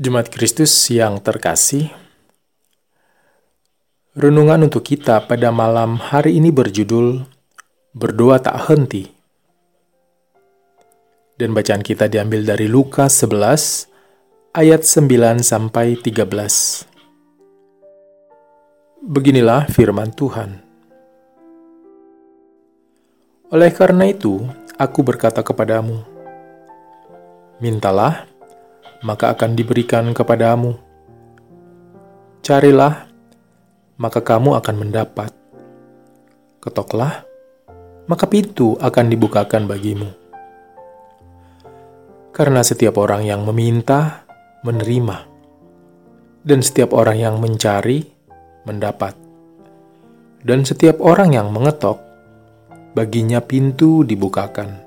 Jemaat Kristus yang terkasih, renungan untuk kita pada malam hari ini berjudul Berdoa Tak Henti. Dan bacaan kita diambil dari Lukas 11 ayat 9 sampai 13. Beginilah firman Tuhan. Oleh karena itu, aku berkata kepadamu, mintalah maka akan diberikan kepadamu. Carilah, maka kamu akan mendapat. Ketoklah, maka pintu akan dibukakan bagimu. Karena setiap orang yang meminta, menerima. Dan setiap orang yang mencari, mendapat. Dan setiap orang yang mengetok, baginya pintu dibukakan.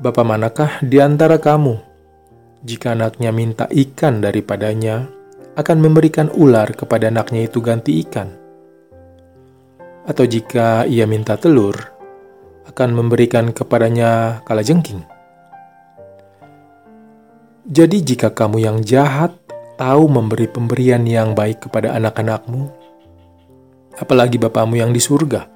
Bapak manakah di antara kamu jika anaknya minta ikan daripadanya, akan memberikan ular kepada anaknya itu ganti ikan. Atau jika ia minta telur, akan memberikan kepadanya kalajengking. Jadi jika kamu yang jahat tahu memberi pemberian yang baik kepada anak-anakmu, apalagi Bapamu yang di surga,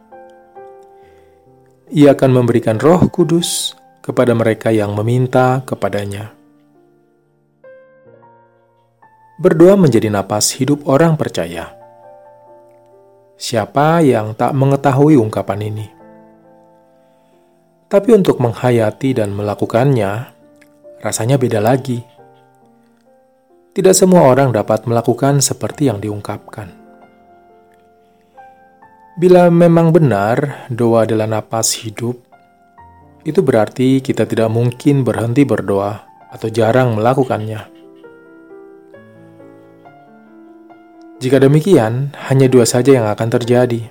ia akan memberikan roh kudus kepada mereka yang meminta kepadanya. Berdoa menjadi napas hidup orang percaya. Siapa yang tak mengetahui ungkapan ini? Tapi untuk menghayati dan melakukannya, rasanya beda lagi. Tidak semua orang dapat melakukan seperti yang diungkapkan. Bila memang benar doa adalah napas hidup, itu berarti kita tidak mungkin berhenti berdoa atau jarang melakukannya. Jika demikian, hanya dua saja yang akan terjadi.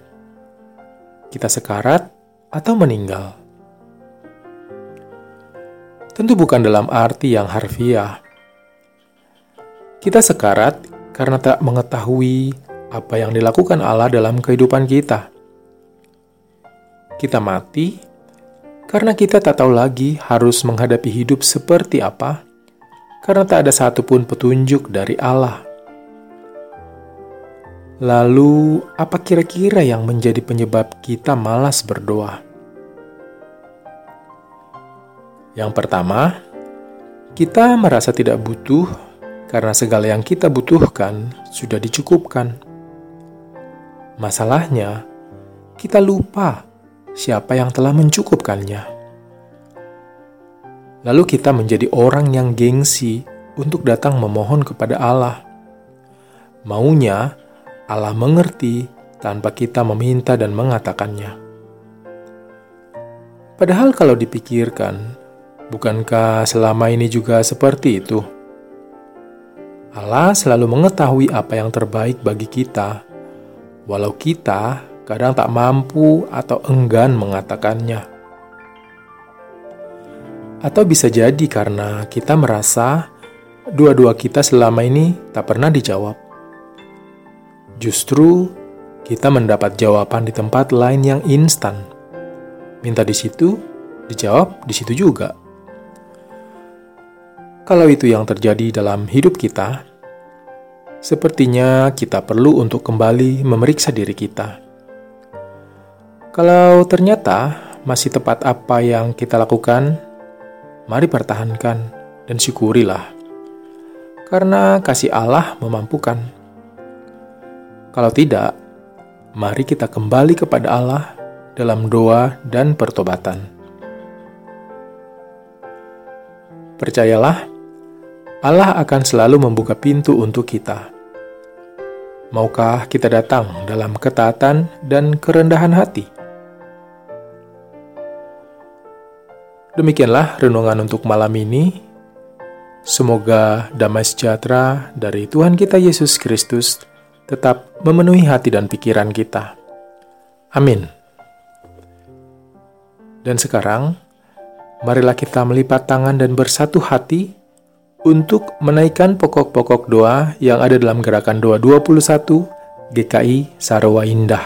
Kita sekarat atau meninggal. Tentu bukan dalam arti yang harfiah. Kita sekarat karena tak mengetahui apa yang dilakukan Allah dalam kehidupan kita. Kita mati karena kita tak tahu lagi harus menghadapi hidup seperti apa, karena tak ada satupun petunjuk dari Allah. Lalu, apa kira-kira yang menjadi penyebab kita malas berdoa? Yang pertama, kita merasa tidak butuh karena segala yang kita butuhkan sudah dicukupkan. Masalahnya, kita lupa siapa yang telah mencukupkannya. Lalu kita menjadi orang yang gengsi untuk datang memohon kepada Allah. Maunya Allah mengerti tanpa kita meminta dan mengatakannya. Padahal kalau dipikirkan, bukankah selama ini juga seperti itu? Allah selalu mengetahui apa yang terbaik bagi kita, walau kita kadang tak mampu atau enggan mengatakannya. Atau bisa jadi karena kita merasa dua-dua kita selama ini tak pernah dijawab. Justru kita mendapat jawaban di tempat lain yang instan. Minta di situ, dijawab di situ juga. Kalau itu yang terjadi dalam hidup kita, sepertinya kita perlu untuk kembali memeriksa diri kita. Kalau ternyata masih tepat apa yang kita lakukan, mari pertahankan dan syukurilah. Karena kasih Allah memampukan. Kalau tidak, mari kita kembali kepada Allah dalam doa dan pertobatan. Percayalah, Allah akan selalu membuka pintu untuk kita. Maukah kita datang dalam ketaatan dan kerendahan hati? Demikianlah renungan untuk malam ini. Semoga damai sejahtera dari Tuhan kita Yesus Kristus tetap memenuhi hati dan pikiran kita. Amin. Dan sekarang, marilah kita melipat tangan dan bersatu hati untuk menaikkan pokok-pokok doa yang ada dalam gerakan doa 21 GKI Sarawak Indah.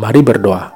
Mari berdoa.